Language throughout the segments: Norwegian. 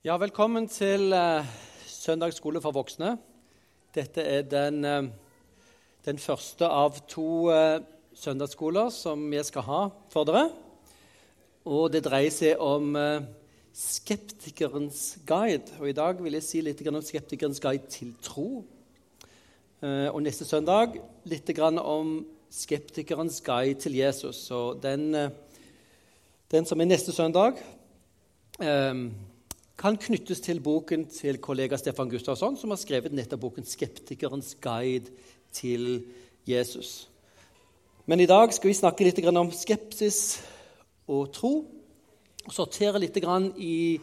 Ja, velkommen til uh, søndagsskole for voksne. Dette er den, uh, den første av to uh, søndagsskoler som jeg skal ha for dere. Og det dreier seg om skeptikerens guide. Og i dag vil jeg si litt om skeptikerens guide til tro. og neste søndag litt om skeptikerens guide til Jesus. Og den, den som er neste søndag kan knyttes til boken til kollega Stefan Gustavsson, som har skrevet nettopp boken 'Skeptikerens guide til Jesus'. Men i dag skal vi snakke litt om skepsis og tro. og Sortere litt i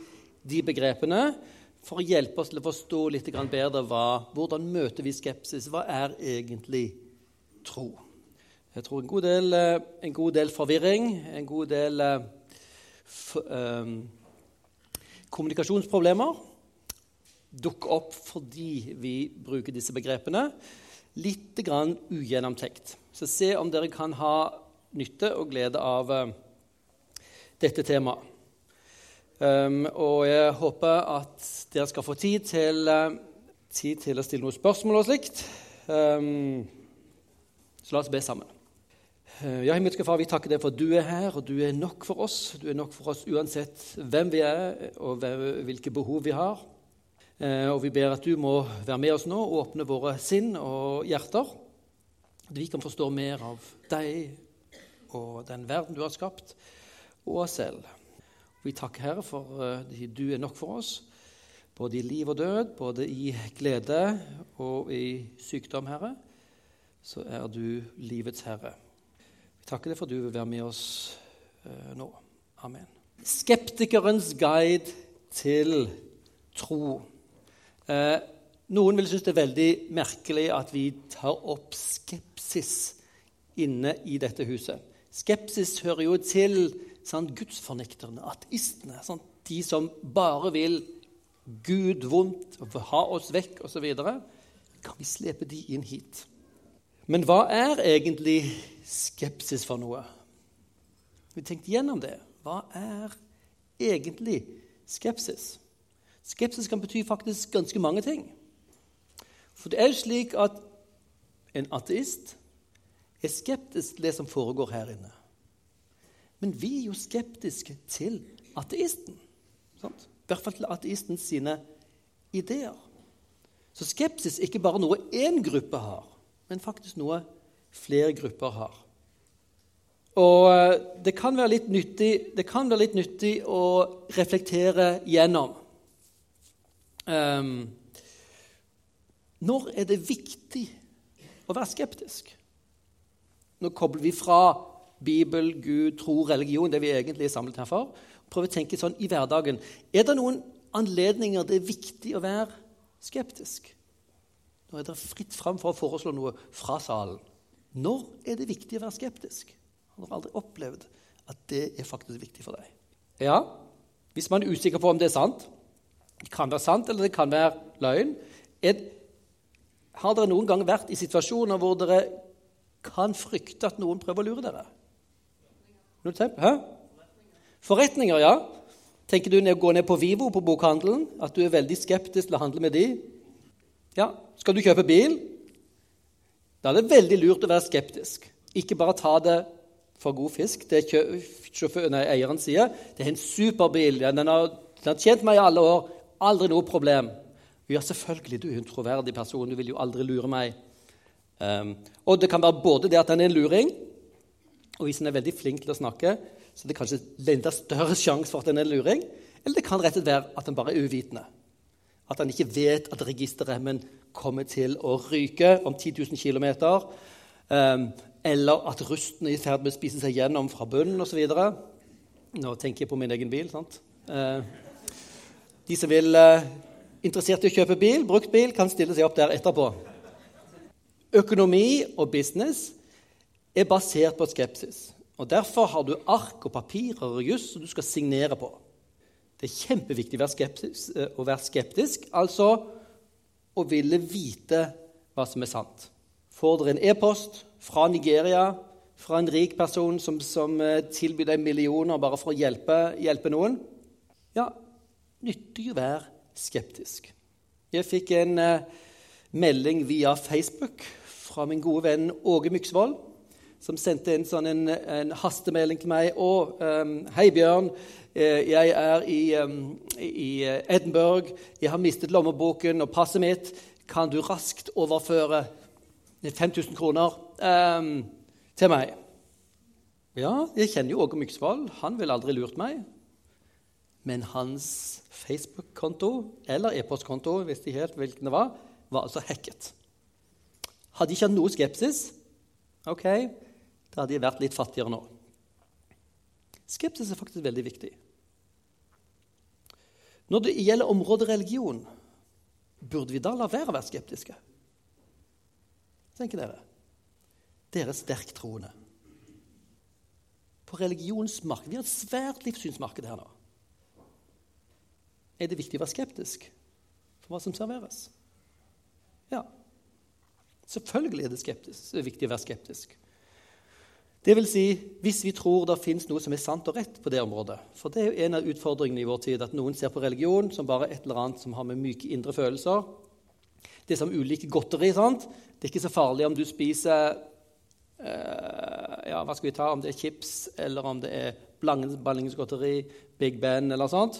de begrepene for å hjelpe oss til å forstå litt bedre hva, hvordan møter vi skepsis. Hva er egentlig tro? Jeg tror en god del, eh, en god del forvirring, en god del uh, Kommunikasjonsproblemer dukker opp fordi vi bruker disse begrepene. Litt grann ugjennomtenkt. Så se om dere kan ha nytte og glede av uh, dette temaet. Um, og jeg håper at dere skal få tid til, uh, tid til å stille noen spørsmål og slikt. Um, så la oss be sammen. Eh, ja, himmelske Far, vi takker deg for at du er her, og du er nok for oss. Du er nok for oss uansett hvem vi er, og hvilke behov vi har. Eh, og vi ber at du må være med oss nå og åpne våre sinn og hjerter. At vi kan forstå mer av deg og den verden du har skapt, og oss selv. Vi takker Herre for at eh, du er nok for oss, både i liv og død, både i glede og i sykdom, Herre. Så er du livets herre takker deg for at du vil være med oss uh, nå. Amen. Skeptikerens guide til tro. Uh, noen vil synes det er veldig merkelig at vi tar opp skepsis inne i dette huset. Skepsis hører jo til sant, gudsfornekterne, ateistene. Sant, de som bare vil Gud vondt, ha oss vekk osv. Kan vi slepe de inn hit? Men hva er egentlig skepsis for noe? Vi tenkte gjennom det. Hva er egentlig skepsis? Skepsis kan bety faktisk ganske mange ting. For det er jo slik at en ateist er skeptisk til det som foregår her inne. Men vi er jo skeptiske til ateisten. Sant? I hvert fall til ateisten sine ideer. Så skepsis er ikke bare noe én gruppe har men faktisk noe flere grupper har. Og eh, det kan være litt nyttig, være litt nyttig å reflektere gjennom. Um, når er det viktig å være skeptisk? Nå kobler vi fra Bibel, Gud, tro, religion, det vi egentlig er samlet her for. Prøver å tenke sånn i hverdagen. Er det noen anledninger det er viktig å være skeptisk? Nå er det fritt fram for å foreslå noe fra salen. Når er det viktig å være skeptisk? Har dere aldri opplevd at det er faktisk viktig for deg? Ja, hvis man er usikker på om det er sant Det kan være sant, eller det kan være løgn. Er, har dere noen gang vært i situasjoner hvor dere kan frykte at noen prøver å lure dere? Hæ? Forretninger, ja. Tenker du å gå ned på Vivo, på bokhandelen, at du er veldig skeptisk til å handle med de? Ja, skal du kjøpe bil? Da er det veldig lurt å være skeptisk. Ikke bare ta det for god fisk. Det sjåfør, eieren sier det er en superbil. Den har, den har tjent meg i alle år. Aldri noe problem. Ja, selvfølgelig, du er en troverdig person. Du vil jo aldri lure meg. Um, og det kan være både det at den er en luring, og hvis den er veldig flink til å snakke, så det er kanskje enda større sjanse for at den er en luring. Eller det kan rett og slett være at den bare er uvitende. At han ikke vet at registerremmen kommer til å ryke om 10 000 km. Eller at rusten er i ferd med å spise seg gjennom fra bunnen osv. Nå tenker jeg på min egen bil. sant? Uh, De som vil uh, interessert i å kjøpe bil, brukt bil, kan stille seg opp der etterpå. Økonomi og business er basert på skepsis. Og Derfor har du ark og papirer og juss som du skal signere på. Det er kjempeviktig å være eh, skeptisk altså å ville vite hva som er sant. Får dere en e-post fra Nigeria, fra en rik person som, som eh, tilbyr deg millioner bare for å hjelpe, hjelpe noen, ja, nyttig å være skeptisk. Jeg fikk en uh, melding via Facebook fra min gode venn Åge Myksvold, som sendte inn sånn en, en hastemelding til meg. Å, um, hei, Bjørn. Eh, jeg er i, um, i, Edinburgh. Jeg har mistet lommeboken og passet mitt. Kan du raskt overføre 5000 kroner um, til meg? Ja, jeg kjenner jo Åge Myksvold. Han ville aldri lurt meg. Men hans Facebook-konto eller e-postkonto, hvis de helt hvilken det var, var altså hacket. Hadde de ikke hatt noe skepsis, ok, da hadde de vært litt fattigere nå. Skepsis er faktisk veldig viktig. Når det gjelder området religion, burde vi da la være å være skeptiske? Tenker dere? Dere er sterktroende. På religionsmarkedet Vi har et svært livssynsmarked her nå. Er det viktig å være skeptisk for hva som serveres? Ja. Selvfølgelig er det, skeptisk, det er viktig å være skeptisk. Det vil si, hvis vi tror det fins noe som er sant og rett på det området. For det er jo en av utfordringene i vår tid, at noen ser på religion som bare et eller annet som har med myke indre følelser. Det er som ulike godteri. sant? Det er ikke så farlig om du spiser uh, ja, hva skal vi ta, om det er chips, eller om det er blandingsgodteri, Big Ben eller sånt.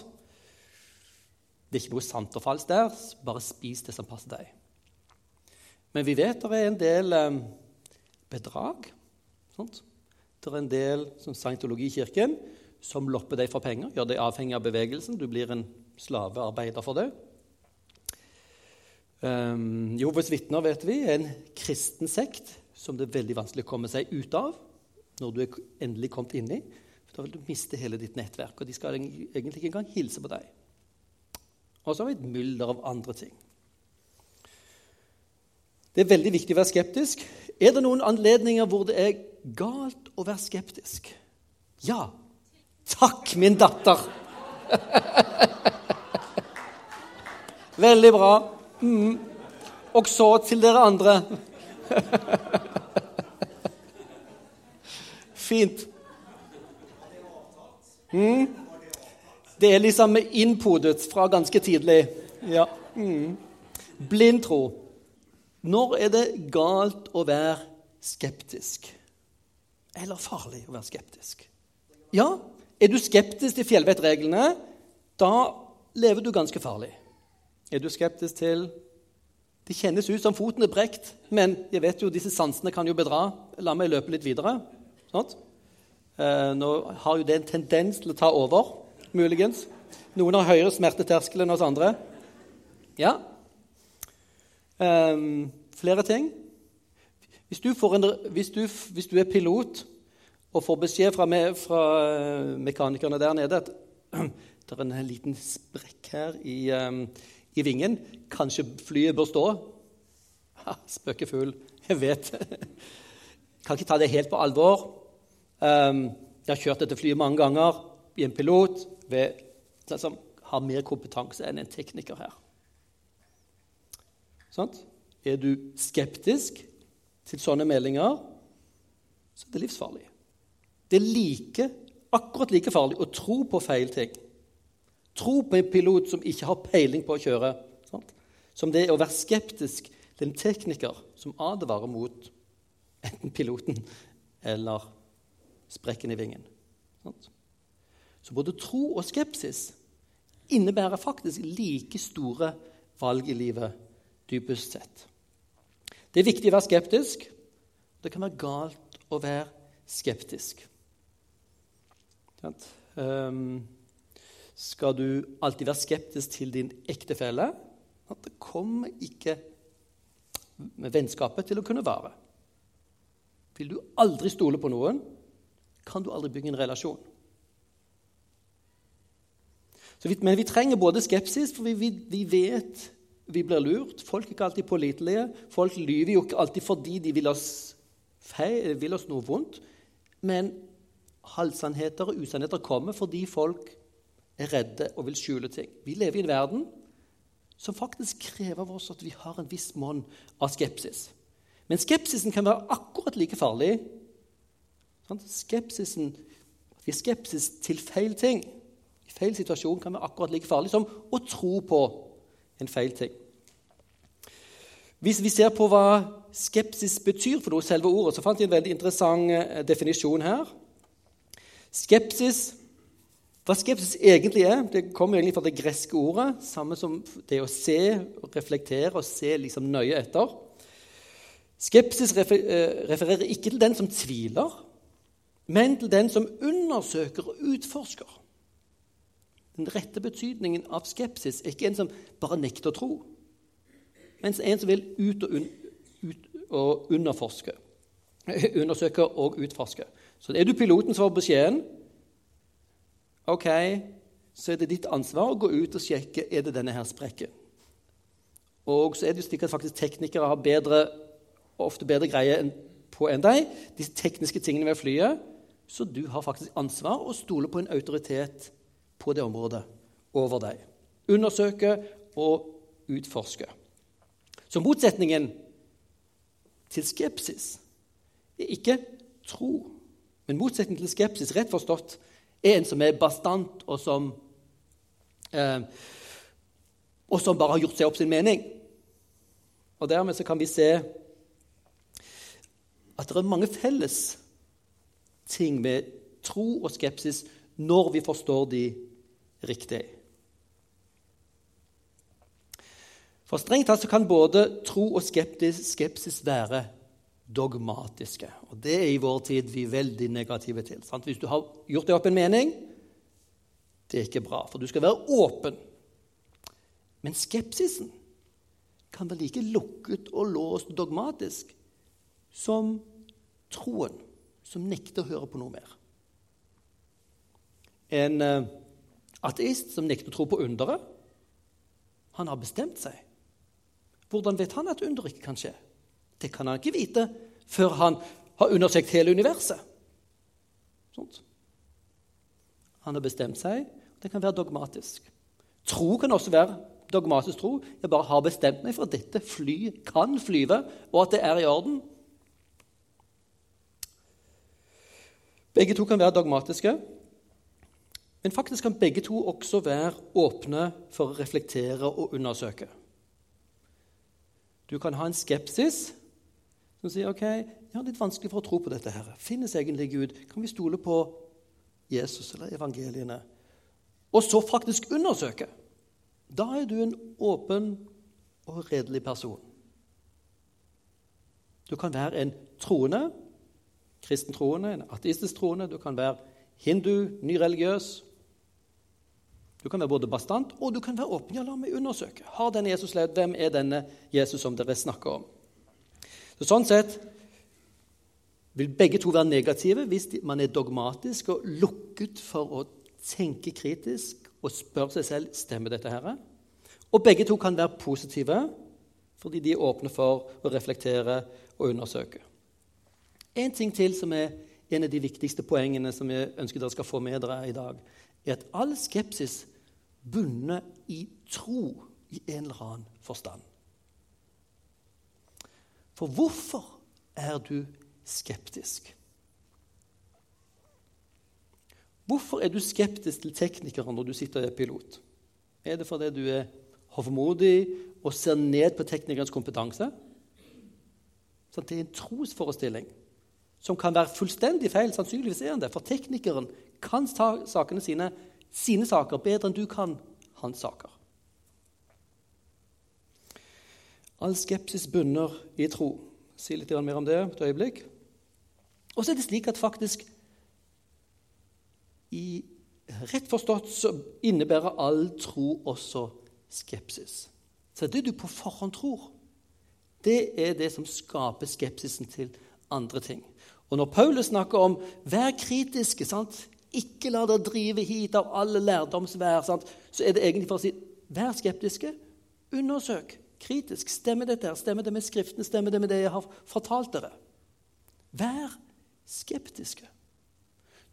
Det er ikke noe sant og falskt der. Bare spis det som passer deg. Men vi vet det er en del um, bedrag. Sant? Det en del som scientologikirken som lopper deg for penger, gjør deg avhengig av bevegelsen. Du blir en slavearbeider for det. Um, Jehovas vitner vet vi, er en kristen sekt som det er veldig vanskelig å komme seg ut av når du er endelig kommet inn i. For da vil du miste hele ditt nettverk, og de skal egentlig ikke engang hilse på deg. Og så har vi et mylder av andre ting. Det er veldig viktig å være skeptisk. Er det noen anledninger hvor det er galt å være skeptisk? Ja. Takk, min datter! Veldig bra. Mm. Og så til dere andre. Fint. Mm. Det er liksom innpodet fra ganske tidlig. Ja. Mm. Blind tro. Når er det galt å være skeptisk? Eller farlig å være skeptisk? Ja, er du skeptisk til fjellvettreglene, da lever du ganske farlig. Er du skeptisk til Det kjennes ut som foten er brekt, men jeg vet jo disse sansene kan jo bedra. La meg løpe litt videre. Sånn. Nå har jo det en tendens til å ta over, muligens. Noen har høyere smerteterskel enn oss andre. Ja, Um, flere ting. Hvis du, en, hvis, du, hvis du, er pilot og får beskjed fra, me, fra eh, mekanikerne der nede at det er en liten sprekk her i, um, i vingen, kanskje flyet bør stå ha, Spøkefugl. Jeg vet. Kan ikke ta det helt på alvor. Um, jeg har kjørt dette flyet mange ganger i en pilot ved, som har mer kompetanse enn en tekniker her. Sant? Er du skeptisk til sånne meldinger, så er det livsfarlig. Det er like, akkurat like farlig å tro på feil ting. Tro på en pilot som ikke har peiling på å kjøre, sant? som det er å være skeptisk til en tekniker som advarer mot enten piloten eller sprekken i vingen. Sant? Så både tro og skepsis innebærer faktisk like store valg i livet dypest sett. Det er viktig å være skeptisk. Det kan være galt å være skeptisk. Um, skal du alltid være skeptisk til din ektefelle? Det kommer ikke vennskapet til å kunne vare. Vil du aldri stole på noen, kan du aldri bygge en relasjon. Vi, men vi trenger både skepsis, for vi, vi, vi, vet vi blir lurt. Folk er ikke alltid pålitelige. Folk lyver jo ikke alltid fordi de vil oss, feil, vil oss noe vondt. Men halvsannheter og usannheter kommer fordi folk er redde og vil skjule ting. Vi lever i en verden som faktisk krever av oss at vi har en viss monn av skepsis. Men skepsisen kan være akkurat like farlig. Skepsisen, vi er skepsis til feil ting i feil situasjon kan være akkurat like farlig som å tro på en feil ting. Hvis vi ser på hva skepsis betyr for selve ordet, så fant jeg en veldig interessant eh, definisjon her. Skepsis hva skepsis egentlig er, det kommer egentlig fra det greske ordet, samme som det å se, reflektere og se liksom nøye etter. Skepsis eh, refererer ikke til den som tviler, men til den som undersøker og utforsker. Den rette betydningen av skepsis er ikke en som bare nekter å tro, men en som vil ut og, un, ut og underforske. Undersøke og utforske. Så er du piloten som får beskjeden ok, så er det ditt ansvar å gå ut og sjekke er det denne her sprekken. Og så er det jo slik at faktisk teknikere har bedre, ofte bedre greie på enn deg, disse tekniske tingene ved flyet. Så du har faktisk ansvar og stoler på en autoritet på det området over deg. Undersøke og utforske. Så motsetningen til skepsis er ikke tro, men motsetningen til skepsis, rett forstått, er en som er bastant, og som, eh, og som bare har gjort seg opp sin mening. Og Dermed så kan vi se at det er mange felles ting med tro og skepsis når vi forstår de riktig. For strengt tatt kan både tro og skepsis være dogmatiske. Og Det er i vår tid vi veldig negative til. Sant? Hvis du har gjort deg opp en mening det er ikke bra, for du skal være åpen. Men skepsisen kan være like lukket og låst dogmatisk som troen, som nekter å høre på noe mer. En uh, ateist som nekter å tro på underet, han har bestemt seg. Hvordan vet han at under ikke kan skje? Det kan han ikke vite før han har undersøkt hele universet. Sånt. Han har bestemt seg. Det kan være dogmatisk. Tro kan også være dogmatisk tro. Jeg bare har bestemt meg for at dette fly kan flyve, og at det er i orden. Begge to kan være dogmatiske. Men faktisk kan begge to også være åpne for å reflektere og undersøke. Du kan ha en skepsis som sier ok, jeg har litt vanskelig for å tro på dette. her. Finnes egentlig Gud? Kan vi stole på Jesus eller evangeliene? Og så faktisk undersøke. Da er du en åpen og redelig person. Du kan være en troende, kristen troende, en ateistisk troende. Du kan være hindu, nyreligiøs. Du kan være både bastant og du kan være åpen. Ja, la meg undersøke. Har denne Jesus levd? Hvem er denne Jesus som dere snakker om? Så Sånn sett vil begge to være negative hvis man er dogmatisk og lukket for å tenke kritisk og spørre seg selv stemmer dette her. Og begge to kan være positive fordi de er åpne for å reflektere og undersøke. En ting til som er en av de viktigste poengene som jeg ønsker dere skal få med dere i dag, er at all skepsis bunner i tro i en eller annen forstand. For hvorfor er du skeptisk? Hvorfor er du skeptisk til teknikere når du sitter og er pilot? Er det fordi du er hovmodig og ser ned på teknikernes kompetanse? Så det er en trosforestilling som kan være fullstendig feil. Sannsynligvis er den det, for teknikeren kan sakene sine, sine saker bedre enn du kan hans saker. All skepsis bunner i tro. Si litt mer om det et øyeblikk. Og så er det slik at faktisk i Rett forstått så innebærer all tro også skepsis. Så det du på forhånd tror, det er det som skaper skepsisen til andre ting. Og når Paulus snakker om 'vær kritiske', sant? Ikke la dere drive hit av alle lærdomsvær. Sant? Så er det egentlig for å si vær skeptiske. Undersøk kritisk. Stemmer dette? her? Stemmer det med Skriftene? Stemmer det med det jeg har fortalt dere? Vær skeptiske.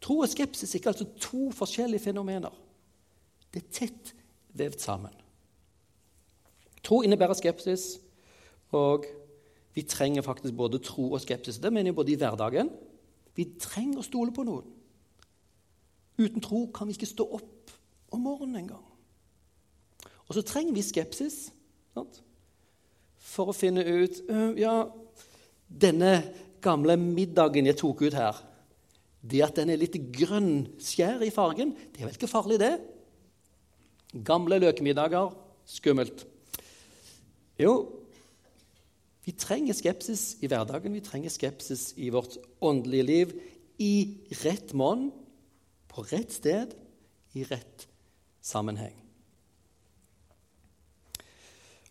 Tro og skepsis er ikke altså to forskjellige fenomener. Det er tett vevd sammen. Tro innebærer skepsis, og vi trenger faktisk både tro og skepsis. Det mener jeg både i hverdagen. Vi trenger å stole på noen. Uten tro kan vi ikke stå opp om morgenen engang. Og så trenger vi skepsis sant? for å finne ut Ja, denne gamle middagen jeg tok ut her Det at den er litt grønn skjær i fargen, det er vel ikke farlig, det? Gamle løkemiddager skummelt. Jo, vi trenger skepsis i hverdagen, vi trenger skepsis i vårt åndelige liv. I rett monn, på rett sted, i rett sammenheng.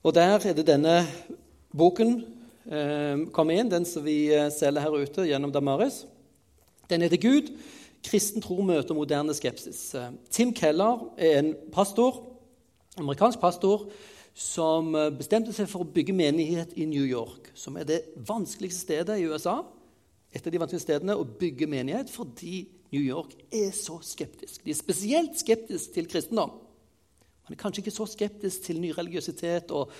Og der er det denne boken eh, kommer inn, den som vi eh, selger her ute gjennom Damaris. Den heter Gud. Kristen tro møter moderne skepsis. Eh, Tim Keller er en pastor, amerikansk pastor som eh, bestemte seg for å bygge menighet i New York, som er det vanskeligste stedet i USA. Et av de vanskeligste stedene å bygge menighet fordi New York er så skeptisk. De er spesielt skeptiske til kristendom. Man er kanskje ikke så skeptisk til nyreligiøsitet og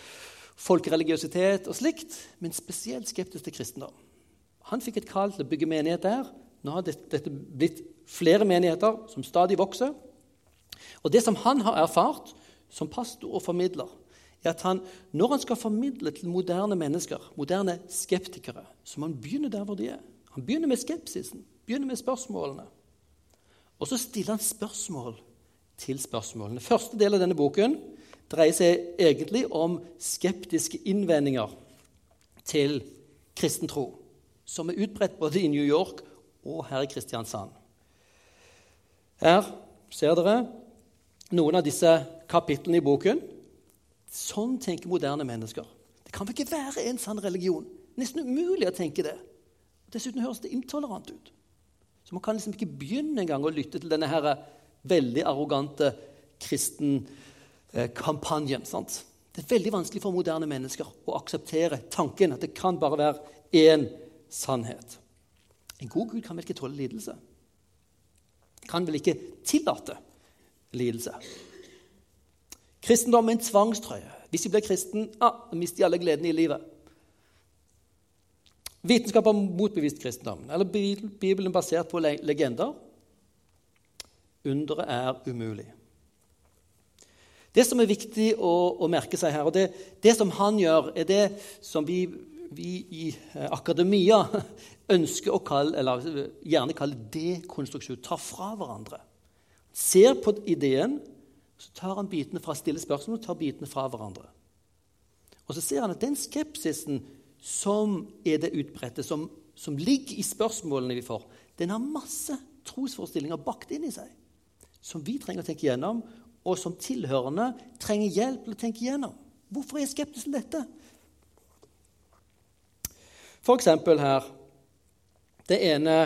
folkereligiøsitet og slikt, men spesielt skeptisk til kristendom. Han fikk et kall til å bygge menighet der. Nå har dette blitt flere menigheter som stadig vokser. Og det som han har erfart som pastor og formidler, er at han, når han skal formidle til moderne mennesker, moderne skeptikere, så må han begynne der hvor de er. Han begynner med skepsisen, begynner med spørsmålene. Og så stiller han spørsmål til spørsmålene. Første del av denne boken dreier seg egentlig om skeptiske innvendinger til kristen tro, som er utbredt både i New York og her i Kristiansand. Her ser dere noen av disse kapitlene i boken. Sånn tenker moderne mennesker. Det kan vel ikke være en sann religion? Nesten umulig å tenke det. Dessuten høres det intolerant ut. Så man kan liksom ikke begynne engang å lytte til denne her veldig arrogante kristenkampanjen. Sant? Det er veldig vanskelig for moderne mennesker å akseptere tanken at det kan bare være én sannhet. En god gud kan vel ikke tåle lidelse? Kan vel ikke tillate lidelse? Kristendom er en tvangstrøye. Hvis de blir kristen, ah, mister de alle gledene i livet. Vitenskap har motbevist kristendommen, eller Bibelen basert på legender. Underet er umulig. Det som er viktig å, å merke seg her, og det, det, som han gjør, er det som vi, vi i eh, akademia ønsker å kalle, eller gjerne kalle dekonstruksjon. Ta fra hverandre. Ser på ideen så tar han bitene fra stille spørsmål og tar bitene fra hverandre. Og så ser han at den skepsisen som er det utbredte, som, som ligger i spørsmålene vi får, den har masse trosforestillinger bakt inn i seg som vi trenger å tenke gjennom, og som tilhørende trenger hjelp til å tenke gjennom. Hvorfor er skeptisk til dette? For eksempel her Det ene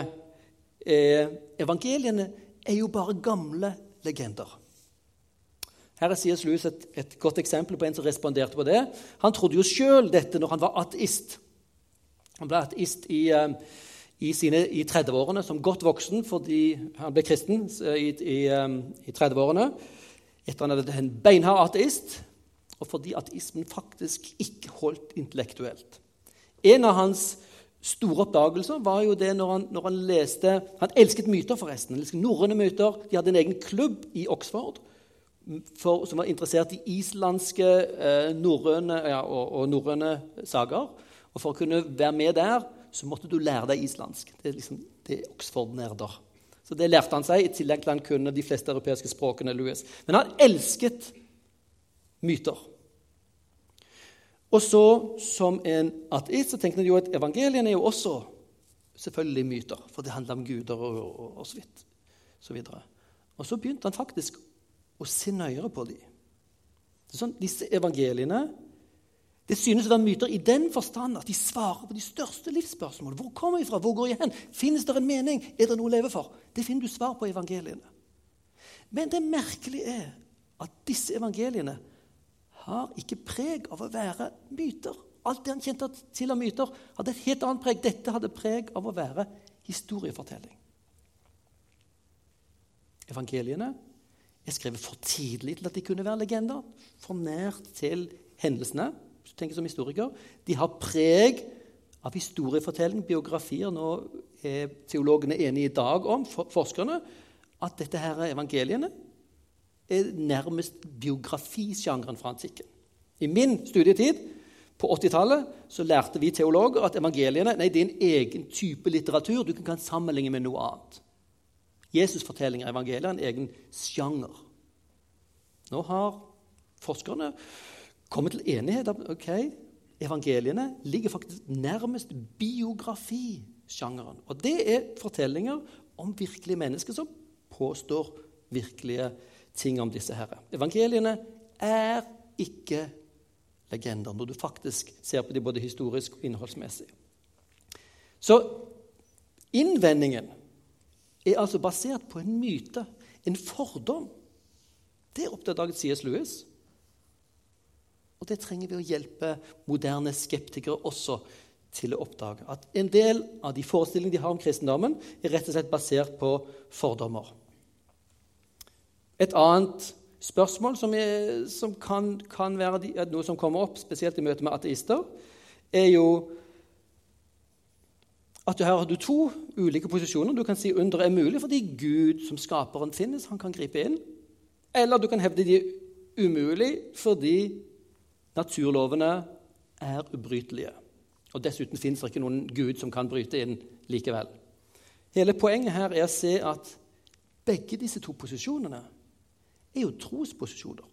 er Evangeliene er jo bare gamle legender. Her er C.S. Lewis et, et, godt eksempel på en som responderte på det. Han trodde jo sjøl dette når han var ateist. Han ble ateist i, eh, i, sine, i 30-årene som godt voksen fordi han ble kristen i, i, eh, i 30-årene. Etter han hadde vært en beinhard ateist, og fordi ateismen faktisk ikke holdt intellektuelt. En av hans store oppdagelser var jo det når han, når han leste Han elsket myter, forresten. Norrøne myter. De hadde en egen klubb i Oxford for, som var interessert i islandske eh, norrøne, ja, og, og norrøne sager. Og For å kunne være med der så måtte du lære deg islandsk. Det er liksom, det er Oxford-nerder. Så Det lærte han seg, i tillegg til han kunne de fleste europeiske språkene. Louis. Men han elsket myter. Og så, som en ateist, så tenkte han jo at evangeliene er jo også selvfølgelig myter. For det handler om guder og, og, og så vidt. Så videre. og så begynte han faktisk og se nøyere på dem. Sånn, disse evangeliene Det synes å være myter i den forstand at de svarer på de største livsspørsmål. Hvor kommer vi fra? Hvor går jeg hen? Finnes det en mening? Er det noe å leve for? Det finner du svar på i evangeliene. Men det merkelige er at disse evangeliene har ikke preg av å være myter. Alt det han kjente til av myter, hadde et helt annet preg. Dette hadde preg av å være historiefortelling. Evangeliene er skrevet for tidlig til at de kunne være legender. For nært til hendelsene. Hvis du tenker som historiker. De har preg av historiefortelling, biografier. Nå er teologene enige i dag om, forskerne, at dette her evangeliene er nærmest biografisjangeren fra antikken. I min studietid på 80-tallet så lærte vi teologer at evangeliene nei, det er en egen type litteratur du kan sammenligne med noe annet. Jesus-fortellinger i evangeliet er en egen sjanger. Nå har forskerne kommet til enighet om ok, evangeliene ligger faktisk nærmest biografisjangeren. Og det er fortellinger om virkelige mennesker som påstår virkelige ting om disse herre. Evangeliene er ikke legender, når du faktisk ser på dem både historisk og innholdsmessig. Så innvendingen er altså basert på en myte, en fordom. Det oppdaget C.S. Lewis. Og det trenger vi å hjelpe moderne skeptikere også til å oppdage. At en del av de forestillingene de har om kristendommen, er rett og slett basert på fordommer. Et annet spørsmål som, er, som kan, kan, være noe som kommer opp, spesielt i møte med ateister, er jo at du her har du to ulike posisjoner. Du kan si under er mulig fordi Gud som skaperen finnes. Han kan gripe inn. Eller du kan hevde de er umulig fordi naturlovene er ubrytelige. Og Dessuten fins det ikke noen Gud som kan bryte inn likevel. Hele poenget her er å se at begge disse to posisjonene er jo trosposisjoner.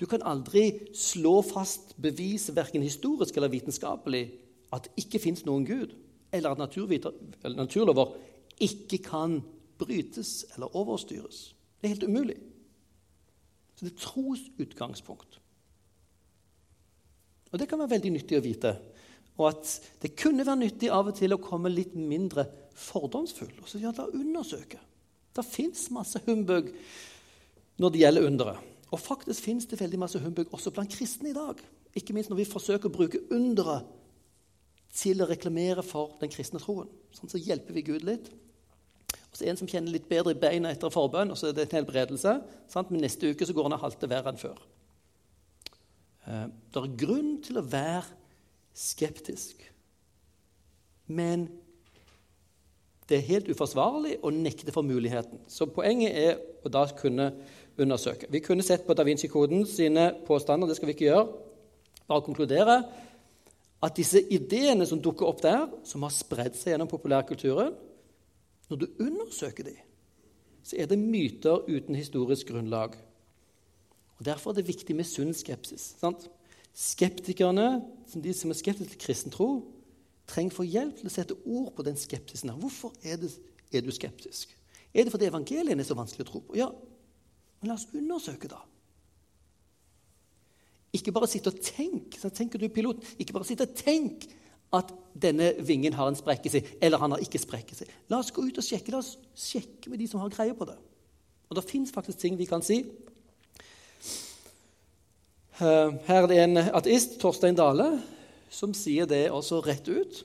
Du kan aldri slå fast bevis, verken historisk eller vitenskapelig, at det ikke fins noen Gud, eller at naturlover ikke kan brytes eller overstyres. Det er helt umulig. Så det er tros utgangspunkt. Og Det kan være veldig nyttig å vite. Og at det kunne være nyttig av og til å komme litt mindre fordomsfull. Og så ja, la undersøke. Det fins masse humbug når det gjelder underet. Og faktisk fins det veldig masse humbug også blant kristne i dag. Ikke minst når vi forsøker å bruke underet til å reklamere for den kristne troen. Sånn så hjelper vi Gud litt. Og så er det en som kjenner litt bedre i beina etter forbønn, og så er det en helbredelse. Sant? Men neste uke så går han og halter verre enn før. Eh, det er grunn til å være skeptisk. Men det er helt uforsvarlig å nekte for muligheten. Så poenget er å da kunne undersøke. Vi kunne sett på Da Vinci-koden sine påstander. Det skal vi ikke gjøre. Bare konkludere at disse ideene som dukker opp der, som har spredd seg gjennom populærkulturen Når du undersøker dem, så er det myter uten historisk grunnlag. Og Derfor er det viktig med sunn skepsis. Sant? Skeptikerne, de som er skeptiske til kristen tro, trenger få hjelp til å sette ord på den skepsisen. Hvorfor er, det, er, du skeptisk? Er det fordi evangeliene er så vanskelig å tro på? Ja, men la oss undersøke, da. Ikke bare sitte og tenk. Så tenker du pilot, ikke bare sitte og tenk at denne vingen har en sprekk i seg, eller han har ikke sprekk i seg. La oss gå ut og sjekke. La oss sjekke med de som har greie på det. Og det fins faktisk ting vi kan si. Eh, her er det en ateist, Torstein Dale, som sier det også rett ut.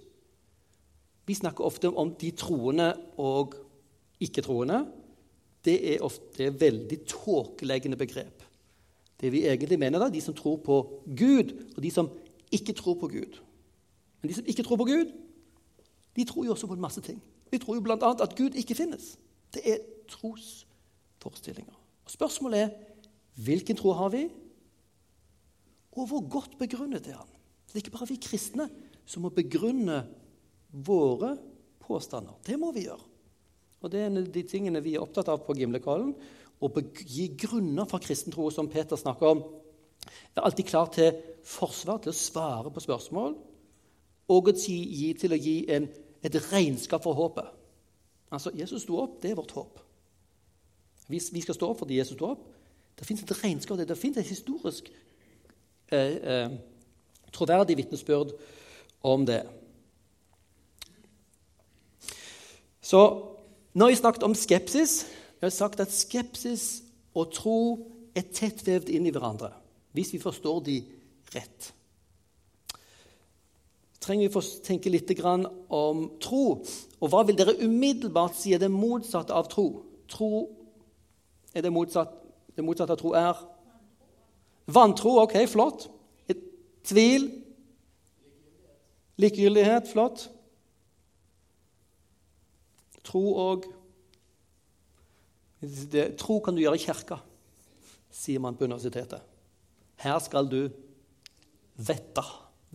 Vi snakker ofte om de troende og ikke-troende. Det er ofte veldig tåkeleggende begrep. Det vi egentlig mener, da, de som tror på Gud, og de som ikke tror på Gud. Men de som ikke tror på Gud, de tror jo også på en masse ting. De tror jo bl.a. at Gud ikke finnes. Det er trosforestillinger. Og Spørsmålet er hvilken tro har vi, og hvor godt begrunnet er han? Det er ikke bare vi kristne som må begrunne våre påstander. Det må vi gjøre. Og Det er en av de tingene vi er opptatt av på Gimlekollen og gi grunner for kristen tro, som Peter snakker om. Være alltid klar til forsvar, til å svare på spørsmål, og gi, gi, til å gi en, et regnskap for håpet. Altså, Jesus sto opp, det er vårt håp. Vi, vi skal stå opp fordi Jesus sto opp, det fins et regnskap, det fins et historisk eh, eh, troverdig vitnesbyrd om det. Så nå har vi snakket om skepsis. Vi har sagt at skepsis og tro er tett vevd inn i hverandre hvis vi forstår de rett. trenger vi å tenke litt om tro. Og hva vil dere umiddelbart si er det motsatte av tro? Tro er det motsatte det motsatte av tro er Vantro. Ok, flott. Et tvil. Likegyldighet. Flott. Tro og Tro kan du gjøre i kirka, sier man på universitetet. Her skal du vette,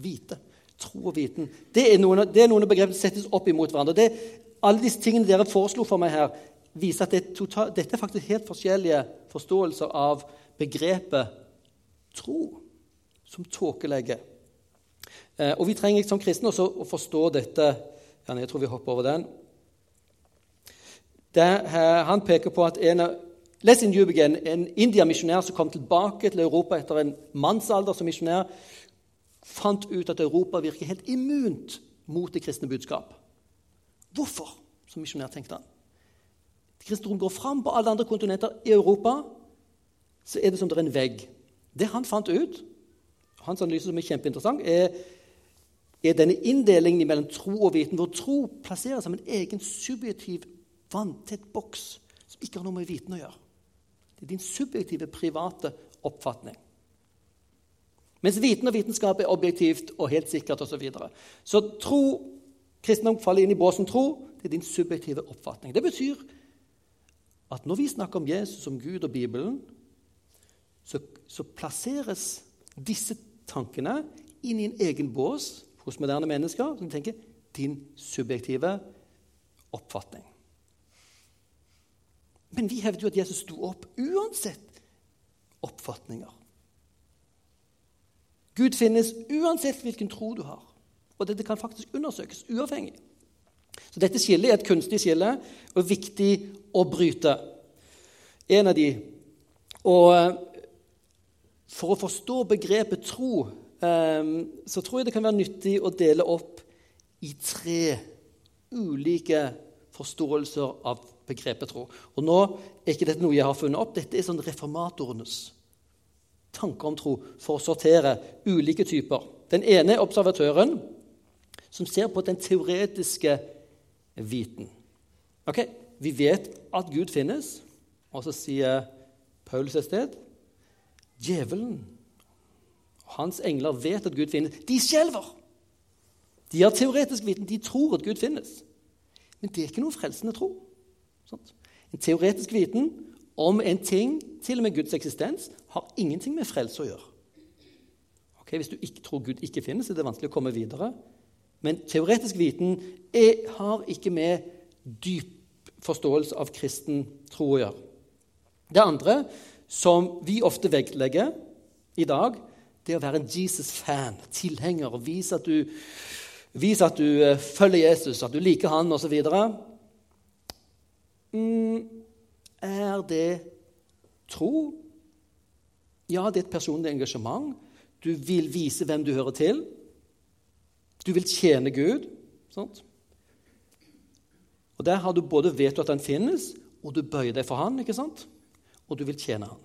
vite. Tro og viten. Det er noen, det er noen begrep som settes opp imot hverandre. Det, alle disse tingene dere foreslo for meg her, viser at det er total, dette er faktisk helt forskjellige forståelser av begrepet tro, som tåkelegger. Eh, og vi trenger som kristne også å forstå dette. Jeg tror vi hopper over den. Der, han peker på at en av Les in Jubigen, en India-misjonær som kom tilbake til Europa etter en mannsalder som misjonær, fant ut at Europa virker helt immunt mot det kristne budskap. Hvorfor? Som misjonær tenkte han. Kristendommen går fram på alle andre kontinenter. I Europa så er det som det er en vegg. Det han fant ut, hans analyse som er kjempeinteressant, er, er denne inndelingen mellom tro og viten, hvor tro plasseres som en egen subjektiv, vanntett boks som ikke har noe med viten å gjøre. Det er din subjektive, private oppfatning. Mens viten og vitenskap er objektivt og helt sikkert osv. Så, videre. så tro, kristendom faller inn i båsen tro. Det er din subjektive oppfatning. Det betyr at når vi snakker om Jesus som Gud og Bibelen, så, så plasseres disse tankene inn i en egen bås hos moderne mennesker som tenker din subjektive oppfatning. Men vi hevder jo at Jesus sto opp uansett oppfatninger. Gud finnes uansett hvilken tro du har. Og dette kan faktisk undersøkes uavhengig. Så dette skillet er et kunstig skille og viktig å bryte. En av de. Og eh, for å forstå begrepet tro eh, så tror jeg det kan være nyttig å dele opp i tre ulike forståelser av begrepet tro. Og nå er ikke dette noe jeg har funnet opp. Dette er sånn reformatorenes tanke om tro for å sortere ulike typer. Den ene er observatøren, som ser på den teoretiske viten. Ok, Vi vet at Gud finnes, og så sier Paulus et sted Djevelen og hans engler vet at Gud finnes. De skjelver! De har teoretisk viten. De tror at Gud finnes. Men det er ikke noe frelsende tro. En teoretisk viten om en ting, til og med Guds eksistens, har ingenting med frelse å gjøre. Okay, hvis du ikke tror Gud ikke finnes, er det vanskelig å komme videre. Men teoretisk viten er, har ikke med dyp forståelse av kristen tro å gjøre. Det andre, som vi ofte vektlegger i dag, det er å være en Jesus-fan, tilhenger, og vise at du, vise at du uh, følger Jesus, at du liker han osv. Mm, er det tro? Ja, det er et personlig engasjement. Du vil vise hvem du hører til. Du vil tjene Gud. Sant? Og Der har du både vet du at han finnes, og du bøyer deg for han, ikke sant? Og du vil tjene han.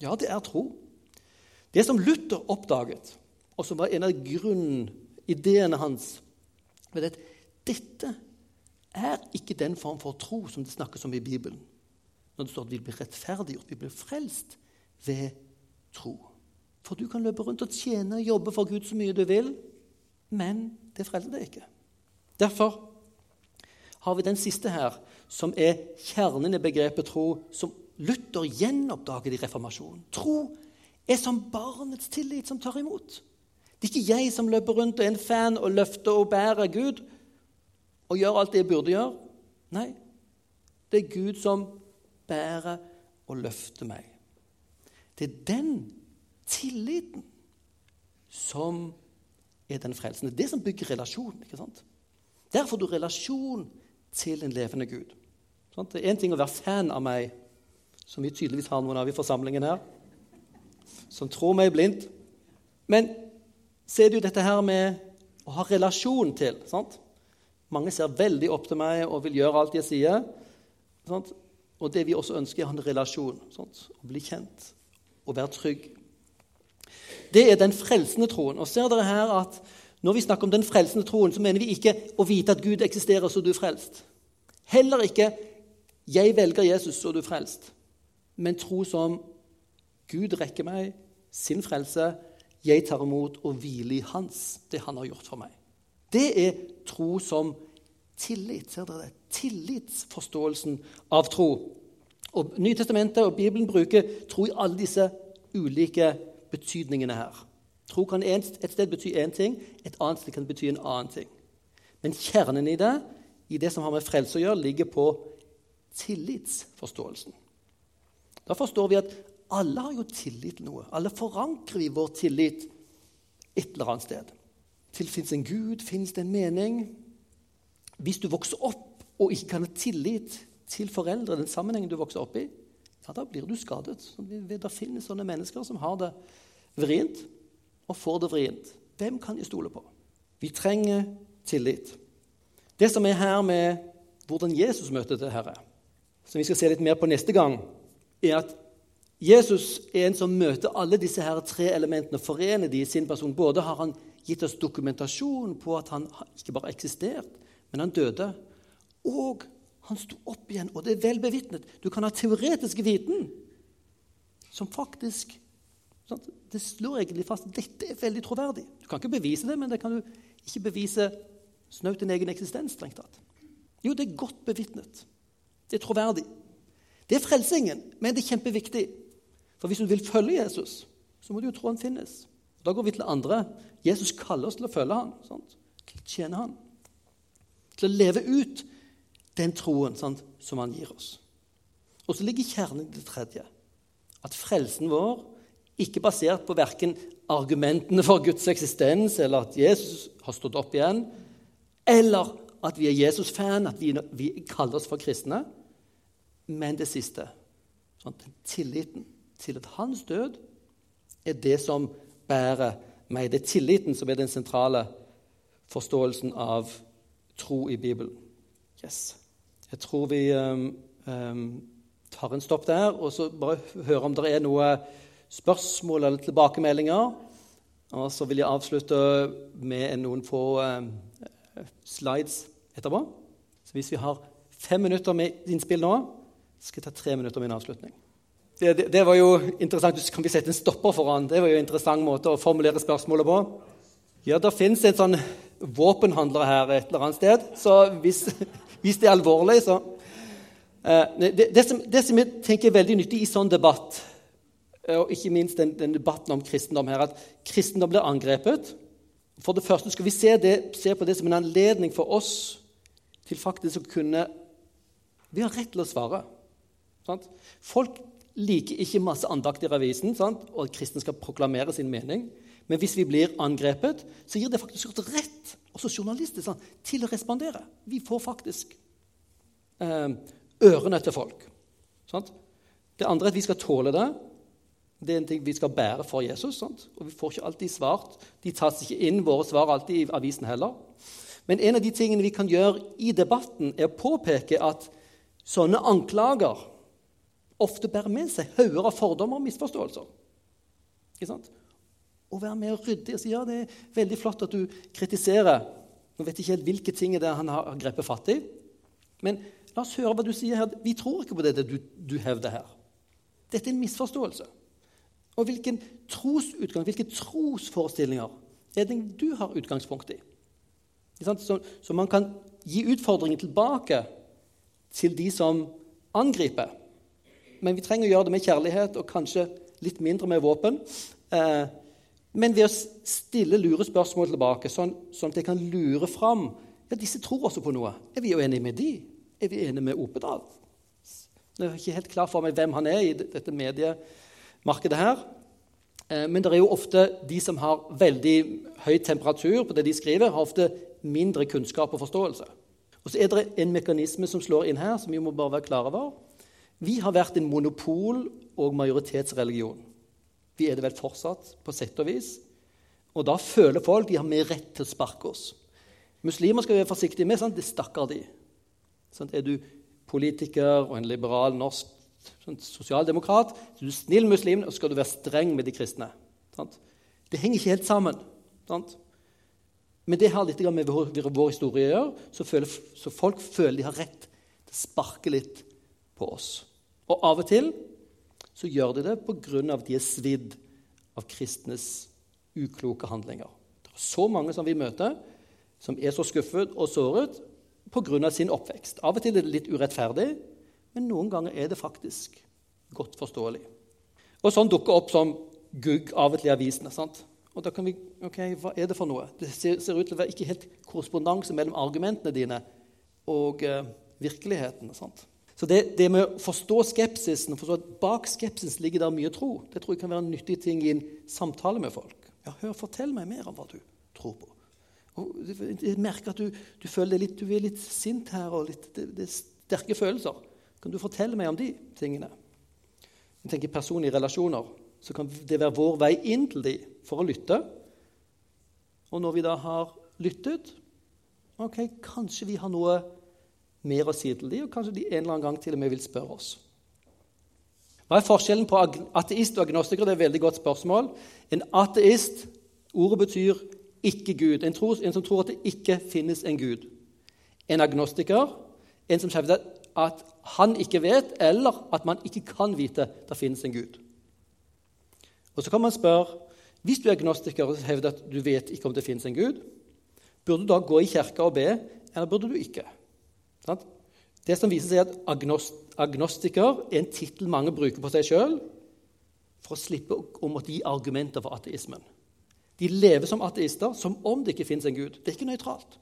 Ja, det er tro. Det som Luther oppdaget, og som var en av grunnideene hans, var at dette er ikke den form for tro som det snakkes om i Bibelen. Når det står at vi blir rettferdiggjort, vi blir frelst ved tro. For du kan løpe rundt og tjene og jobbe for Gud så mye du vil, men det frelser deg ikke. Derfor har vi den siste her, som er kjernen i begrepet tro, som Luther gjenoppdaget i reformasjonen. Tro er som barnets tillit som tar imot. Det er ikke jeg som løper rundt og er en fan og løfter og bærer Gud og gjør alt det jeg burde gjøre. Nei, det er Gud som bærer og løfter meg. Det er den tilliten som er den frelsende. Det er det som bygger relasjon. ikke sant? Der får du relasjon til en levende Gud. Det er én ting å være fan av meg, som vi tydeligvis har noen av i forsamlingen her, som tror meg blindt. Men så er det jo dette her med å ha relasjon til. sant? Mange ser veldig opp til meg og vil gjøre alt jeg sier. Sant? Og det vi også ønsker, er å ha en relasjon. Sant? Å bli kjent og være trygg. Det er den frelsende troen. Og ser dere her at Når vi snakker om den frelsende troen, så mener vi ikke å vite at Gud eksisterer, så du er frelst. Heller ikke 'jeg velger Jesus, så du er frelst', men tro som Gud rekker meg sin frelse, jeg tar imot og hviler i Hans, det Han har gjort for meg. Det er tro som tillit. Ser dere det? Tillitsforståelsen av tro. Og Nytestamentet og Bibelen bruker tro i alle disse ulike betydningene her. Tro kan et sted bety én ting, et annet sted kan bety en annen ting. Men kjernen i det, i det som har med frelse å gjøre, ligger på tillitsforståelsen. Da forstår vi at alle har jo tillit til noe. Alle forankrer vi vår tillit et eller annet sted. Til fins en Gud, fins det en mening? Hvis du vokser opp og ikke kan ha tillit til foreldre, den sammenhengen du vokser opp i, ja, da blir du skadet. Det finnes sånne mennesker som har det vrient og får det vrient. Hvem kan de stole på? Vi trenger tillit. Det som er her med hvordan Jesus møter det Herre, som vi skal se litt mer på neste gang, er at Jesus er en som møter alle disse her tre elementene, forener de i sin person. Både har han gitt oss dokumentasjon på at han ikke bare eksisterte, eksistert, men han døde. Og han sto opp igjen, og det er vel bevitnet. Du kan ha teoretisk viten som faktisk? Det slår egentlig fast dette er veldig troverdig. Du kan ikke bevise det, men det kan du ikke bevise snaut din egen eksistens. strengt tatt. Jo, det er godt bevitnet. Det er troverdig. Det er frelsingen, men det er kjempeviktig. For hvis du vil følge Jesus, så må du jo tro han finnes. Da går vi til andre. Jesus kaller oss til å følge han, sant? til å tjene han. Til å leve ut den troen sant, som han gir oss. Og så ligger kjernen i det tredje. At frelsen vår ikke basert på verken argumentene for Guds eksistens eller at Jesus har stått opp igjen, eller at vi er Jesus-fan, at vi, vi, kaller oss for kristne. Men det siste sånn, tilliten til at hans død er det som bærer meg. Det er tilliten som er den sentrale forståelsen av tro i Bibelen. Yes. Jeg tror vi um, um, tar en stopp der, og så bare høre om det er noe spørsmål eller tilbakemeldinger. Og så vil jeg avslutte med noen få um, slides etterpå. Så hvis vi har fem minutter med innspill nå, skal jeg ta tre minutter med en avslutning. Det, det, det, var jo interessant. Kan vi sette en stopper foran? Det var jo en interessant måte å formulere spørsmålet på. Ja, det fins en sånn våpenhandler her et eller annet sted, så hvis, hvis det er alvorlig, så eh, det, det, som, det, som, jeg tenker er veldig nyttig i sånn debatt, eh, og ikke minst den, den, debatten om kristendom her, at kristendom blir angrepet For det første skal vi se, det, se på det som en anledning for oss til faktisk å kunne Vi har rett til å svare. Sant? Folk liker ikke masse andakt i avisen, sant? og kristne skal proklamere sin mening. Men hvis vi blir angrepet, så gir det faktisk oss rett, også journalister, sant? til å respondere. Vi får faktisk eh, ørene til folk. Sant? Det andre er at vi skal tåle det. Det er en ting vi skal bære for Jesus. Sant? Og vi får ikke alltid svart. De tas ikke inn, våre svar alltid i avisen heller. Men en av de tingene vi kan gjøre i debatten, er å påpeke at sånne anklager ofte bærer med seg hauger av fordommer og misforståelser. Ikke sant? og være med og rydde og si ja, det er veldig flott at du kritiserer. Nå vet jeg ikke helt hvilke ting det er han har grepet fatt i. Men la oss høre hva du sier her. Vi tror ikke på det du, du hevder her. Dette er en misforståelse. Og hvilken trosutgang, hvilke trosforestillinger er det du har utgangspunkt i? Så, så man kan gi utfordringen tilbake til de som angriper. Men vi trenger å gjøre det med kjærlighet og kanskje litt mindre med våpen. Eh, men ved å stille lure spørsmål tilbake, sånn, sånn at jeg kan lure fram ja, disse tror også på noe. Er vi jo enige med de? Er vi enige med Opedal? Jeg er ikke helt klar for meg hvem han er i dette mediemarkedet her. Eh, men det er jo ofte de som har veldig høy temperatur på det de skriver, har ofte mindre kunnskap og forståelse. Og så er det en mekanisme som slår inn her, som vi må bare være klar over. Vi har vært en monopol- og majoritetsreligion. Vi er det vel fortsatt, på sett og vis. Og da føler folk de har mer rett til å sparke oss. Muslimer skal vi være forsiktige med. Sant? Det stakkar de. Sant? Er du politiker og en liberal norsk sånn, sosialdemokrat, er du snill muslim, og skal du være streng med de kristne. Sant? Det henger ikke helt sammen. Sant? Men det har litt med vår, vår historie å gjøre, så, føler, så folk føler de har rett til å sparke litt på oss. Og av og til så gjør de det pga. at de er svidd av kristnes ukloke handlinger. Det er så mange som vi møter, som er så skuffet og såret pga. sin oppvekst. Av og til er det litt urettferdig, men noen ganger er det faktisk godt forståelig. Og sånn dukker opp som gugg av og til i avisene. sant? Og da kan vi, ok, Hva er det for noe? Det ser, ser ut til å være ikke helt korrespondanse mellom argumentene dine og eh, virkeligheten. sant? Så det, det, med å forstå skepsisen og forstå at bak skepsisen ligger der mye tro, det tror jeg kan være en nyttig ting i en samtale med folk. Ja, hør, Fortell meg mer om hva du tror på. Og jeg merker at du, du føler litt, du er litt sint her, og litt, det, det, er sterke følelser. Kan du fortelle meg om de tingene? Jeg tenker Personlige relasjoner. Så kan det være vår vei inn til de for å lytte. Og når vi da har lyttet, ok, kanskje vi har noe mer å si til dem, og kanskje de en eller annen gang til og med vil spørre oss. Hva er forskjellen på ateist og agnostiker? Det er et veldig godt spørsmål. En ateist ordet betyr ikke Gud. En, tros, en som tror at det ikke finnes en Gud. En agnostiker en som hevder at han ikke vet, eller at man ikke kan vite det finnes en Gud. Og Så kan man spørre hvis du er agnostiker og hevder at du vet ikke om det finnes en Gud, burde du da gå i kirka og be, eller burde du ikke? Det som viser seg at agnostiker er en tittel mange bruker på seg sjøl for å slippe å måtte gi argumenter for ateismen. De lever som ateister som om det ikke fins en gud. Det er ikke nøytralt.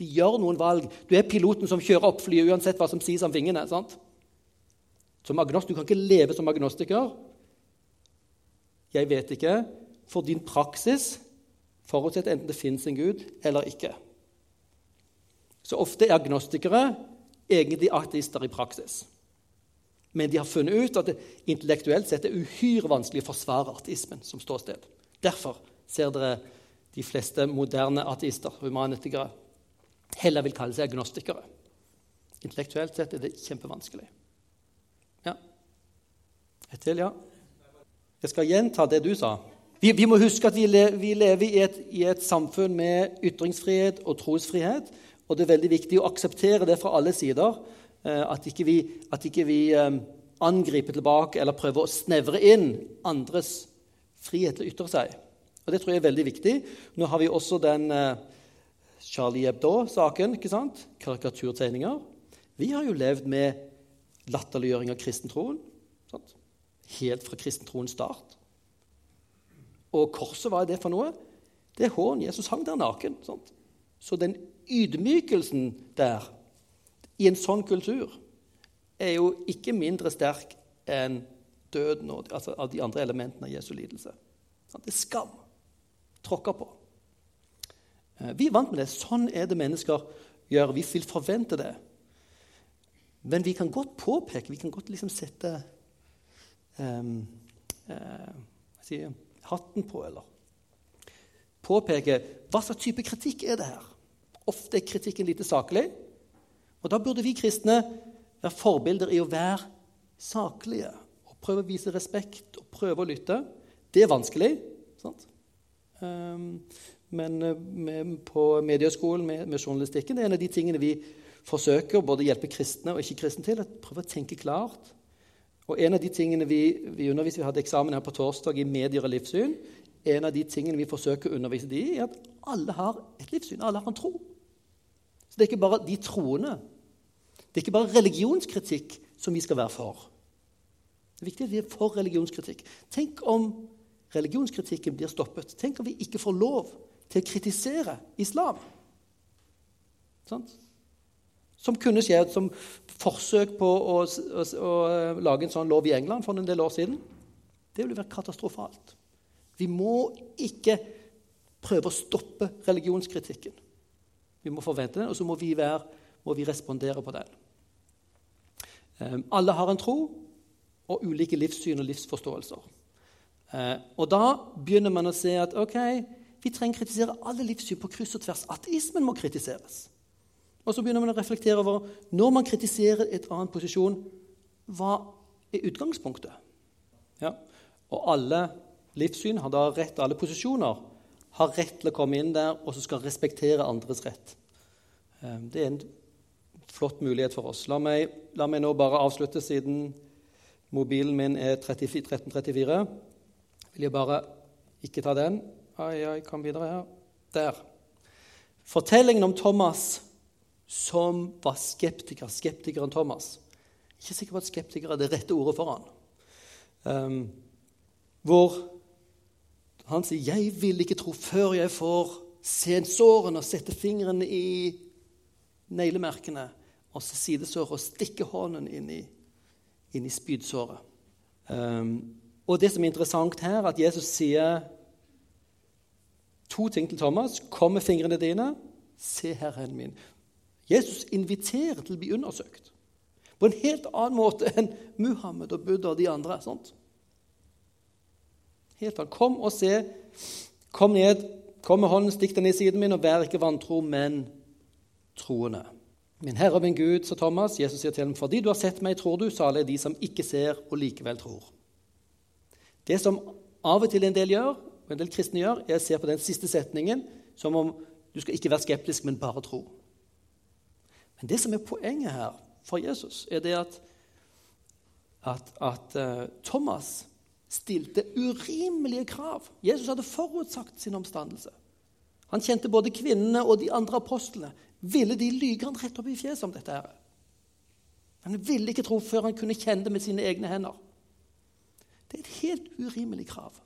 De gjør noen valg. Du er piloten som kjører opp flyet uansett hva som sies om vingene. Sant? Som agnost, Du kan ikke leve som agnostiker. Jeg vet ikke. For din praksis forutsetter enten det fins en gud eller ikke. Så ofte er agnostikere egentlig ateister i praksis. Men de har funnet ut at det intellektuelt sett er uhyre vanskelig å forsvare ateismen som ståsted. Derfor ser dere de fleste moderne ateister, humanetikere, heller vil kalle seg agnostikere. Intellektuelt sett er det kjempevanskelig. Ja. Et til, ja. Jeg skal gjenta det du sa. Vi, vi må huske at vi, le, vi lever i et, i et samfunn med ytringsfrihet og trosfrihet. Og det er veldig viktig å akseptere det fra alle sider. Eh, at ikke vi, at ikke vi eh, angriper tilbake eller prøver å snevre inn andres frihet til å ytre seg. Og Det tror jeg er veldig viktig. Nå har vi også den eh, Charlie Hebdo-saken. ikke sant? Karikaturtegninger. Vi har jo levd med latterliggjøring av kristentroen. Sant? Helt fra kristentroens start. Og korset, hva er det for noe? Det er hån. Jesus hang der naken. Sant? Så den ydmykelsen der, i en sånn kultur, er jo ikke mindre sterk enn døden og, altså, av de andre elementene av Jesu lidelse. Det er skam. Tråkka på. Eh, vi er vant med det. Sånn er det mennesker gjør. Vi vil forvente det. Men vi kan godt påpeke, vi kan godt liksom sette um, uh, si, hatten på, eller påpeke hva slags type kritikk er det her. Ofte er kritikken lite saklig. Og Da burde vi kristne være forbilder i å være saklige og prøve å vise respekt og prøve å lytte. Det er vanskelig. sant? Um, men eh, med, på Medieskolen med, med, journalistikken det er en av de tingene vi forsøker både å hjelpe kristne og ikke-kristne til. å Prøve å tenke klart. Og en av de tingene vi, vi underviser, vi hadde eksamen her på torsdag i medier og livssyn. En av de tingene vi forsøker å undervise de i, er at alle har et livssyn. Alle har en tro. Så det er ikke bare de troende. Det er ikke bare religionskritikk som vi skal være for. Det er viktig at vi er for religionskritikk. Tenk om religionskritikken blir stoppet. Tenk om vi ikke får lov til å kritisere islam. Sånt? Som kunne skje som forsøk på å, å, å, lage en sånn lov i England for en del år siden. Det ville vært katastrofalt. Vi må ikke prøve å stoppe religionskritikken. Vi må forvente den, og så må vi, være, må vi respondere på den. Um, alle har en tro og ulike livssyn og livsforståelser. Eh, og da begynner man å se at ok, vi trenger kritisere alle livssyn på kryss og tvers. Ateismen må kritiseres. Og så begynner man å reflektere over når man kritiserer et annet posisjon, hva er utgangspunktet? Ja. Og alle livssyn har da rett, alle posisjoner har rett til å komme inn der og så skal respektere andres rett. Eh, det er en flott mulighet for oss. La meg, la meg nå bare avslutte, siden mobilen min er 1334 vil jeg bare ikke ta den. Ai, ai, kom videre her. Der. Fortellingen om Thomas som var skeptiker. Skeptikeren Thomas. Ikke sikker på at skeptiker er det rette ordet for han. Um, hvor han sier 'Jeg vil ikke tro før jeg får se sårene og sette fingrene i neglemerkene' og så sidesåret og stikke hånden inn i, inn i spydsåret. Um, og det som er interessant her, at Jesus sier to ting til Thomas. 'Kom med fingrene dine. Se her, hendene min.' Jesus inviterer til å bli undersøkt på en helt annen måte enn Muhammed og Buddha og de andre. sånt. Helt annet. Kom og se. Kom ned, kom med hånden, stikk den i siden min, og vær ikke vantro, men troende. Min Herre og min Gud, sa Thomas. Jesus sier til ham, fordi du har sett meg, tror du, salig er de som ikke ser og likevel tror. Det som av og til en del gjør, og en del kristne gjør, er å se på den siste setningen som om du skal ikke være skeptisk, men bare tro. Men det som er poenget her for Jesus, er det at, at, at uh, Thomas stilte urimelige krav. Jesus hadde forutsagt sin omstandelse. Han kjente både kvinnene og de andre apostlene. Ville de lyge han rett opp i fjeset om dette? her? Han ville ikke tro før han kunne kjenne det med sine egne hender. Det er et helt urimelig krav.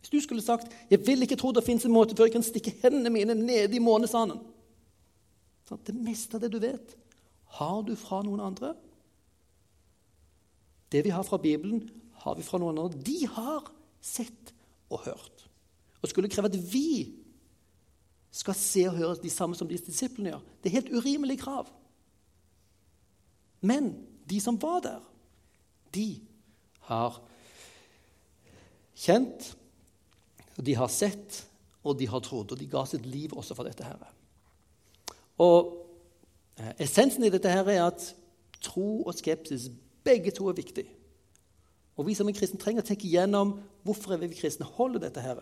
Hvis du skulle sagt 'Jeg vil ikke tro det fins en måte før jeg kan stikke hendene mine ned i månesanden' Det meste av det du vet, har du fra noen andre. Det vi har fra Bibelen, har vi fra noen andre. De har sett og hørt. Og skulle kreve at vi skal se og høre de samme som disse disiplene gjør. Det er helt urimelig krav. Men de som var der, de har kjent, de har sett, og de har trodd. Og de ga sitt liv også for dette. her. Og eh, Essensen i dette her er at tro og skepsis begge to er viktig. Og Vi som er kristne trenger å tenke igjennom hvorfor er vi kristne holder dette her.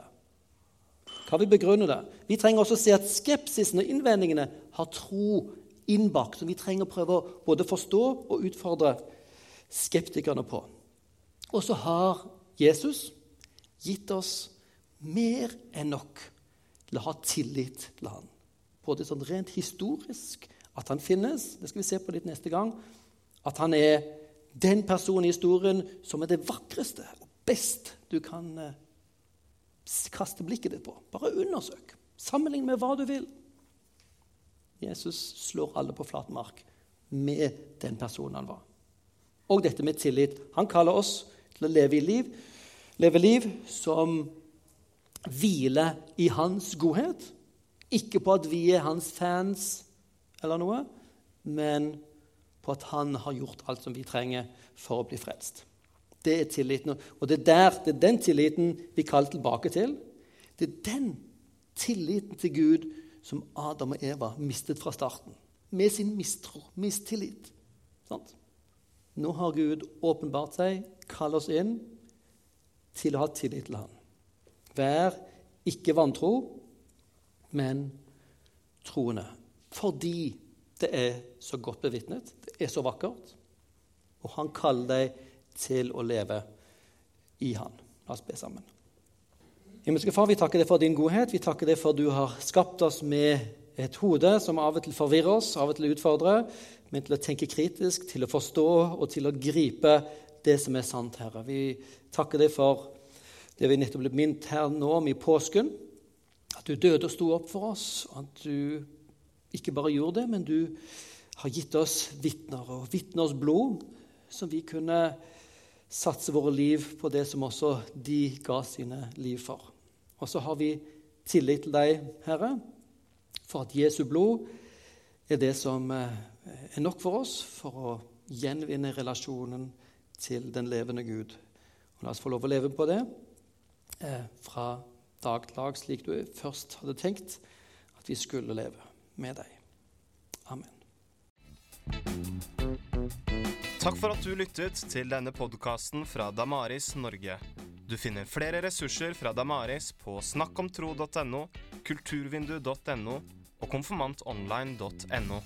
Hva vi begrunner det? Vi trenger også å se at skepsisen og innvendingene har tro innbakt, som vi trenger å prøve å både forstå og utfordre skeptikerne på. Og så har Jesus gitt oss mer enn nok til å ha tillit til han. Både sånn rent historisk, at han finnes, det skal vi se på litt neste gang. At han er den personen i historien som er det vakreste og best du kan eh, kaste blikket ditt på. Bare undersøk. Sammenlign med hva du vil. Jesus slår alle på flat mark med den personen han var. Og dette med tillit. Han kaller oss til å leve, liv, leve liv som hviler i hans godhet. Ikke på at vi er hans fans eller noe, men på at han har gjort alt som vi trenger for å bli frelst. Det er tilliten. Og det er, der, det er den tilliten vi kaller tilbake til. Det er den tilliten til Gud som Adam og Eva mistet fra starten. Med sin mistro, mistillit. Sant? Nå har Gud åpenbart seg, kaller oss inn til å ha tillit til ham. Vær ikke vantro, men troende. Fordi det er så godt bevitnet, det er så vakkert, og han kaller deg til å leve i han. La oss be sammen. Himmelske Far, vi takker deg for din godhet. Vi takker deg for at du har skapt oss med et hode som av og til forvirrer oss, av og til utfordrer men til å tenke kritisk, til å forstå og til å gripe det som er sant, Herre. Vi takker deg for det vi nettopp ble minnet her nå om i påsken. At du døde og sto opp for oss, og at du ikke bare gjorde det, men du har gitt oss vitner og vitners blod, som vi kunne satse våre liv på det som også de ga sine liv for. Og så har vi tillit til deg, Herre, for at Jesu blod er det som eh, er nok for oss for å gjenvinne relasjonen til den levende Gud. Og La oss få lov å leve på det eh, fra dag til dag, slik du først hadde tenkt at vi skulle leve med deg. Amen. Takk for at du lyttet til denne podkasten fra Damaris Norge. Du finner flere ressurser fra Damaris på snakkomtro.no, kulturvindu.no og konfirmantonline.no.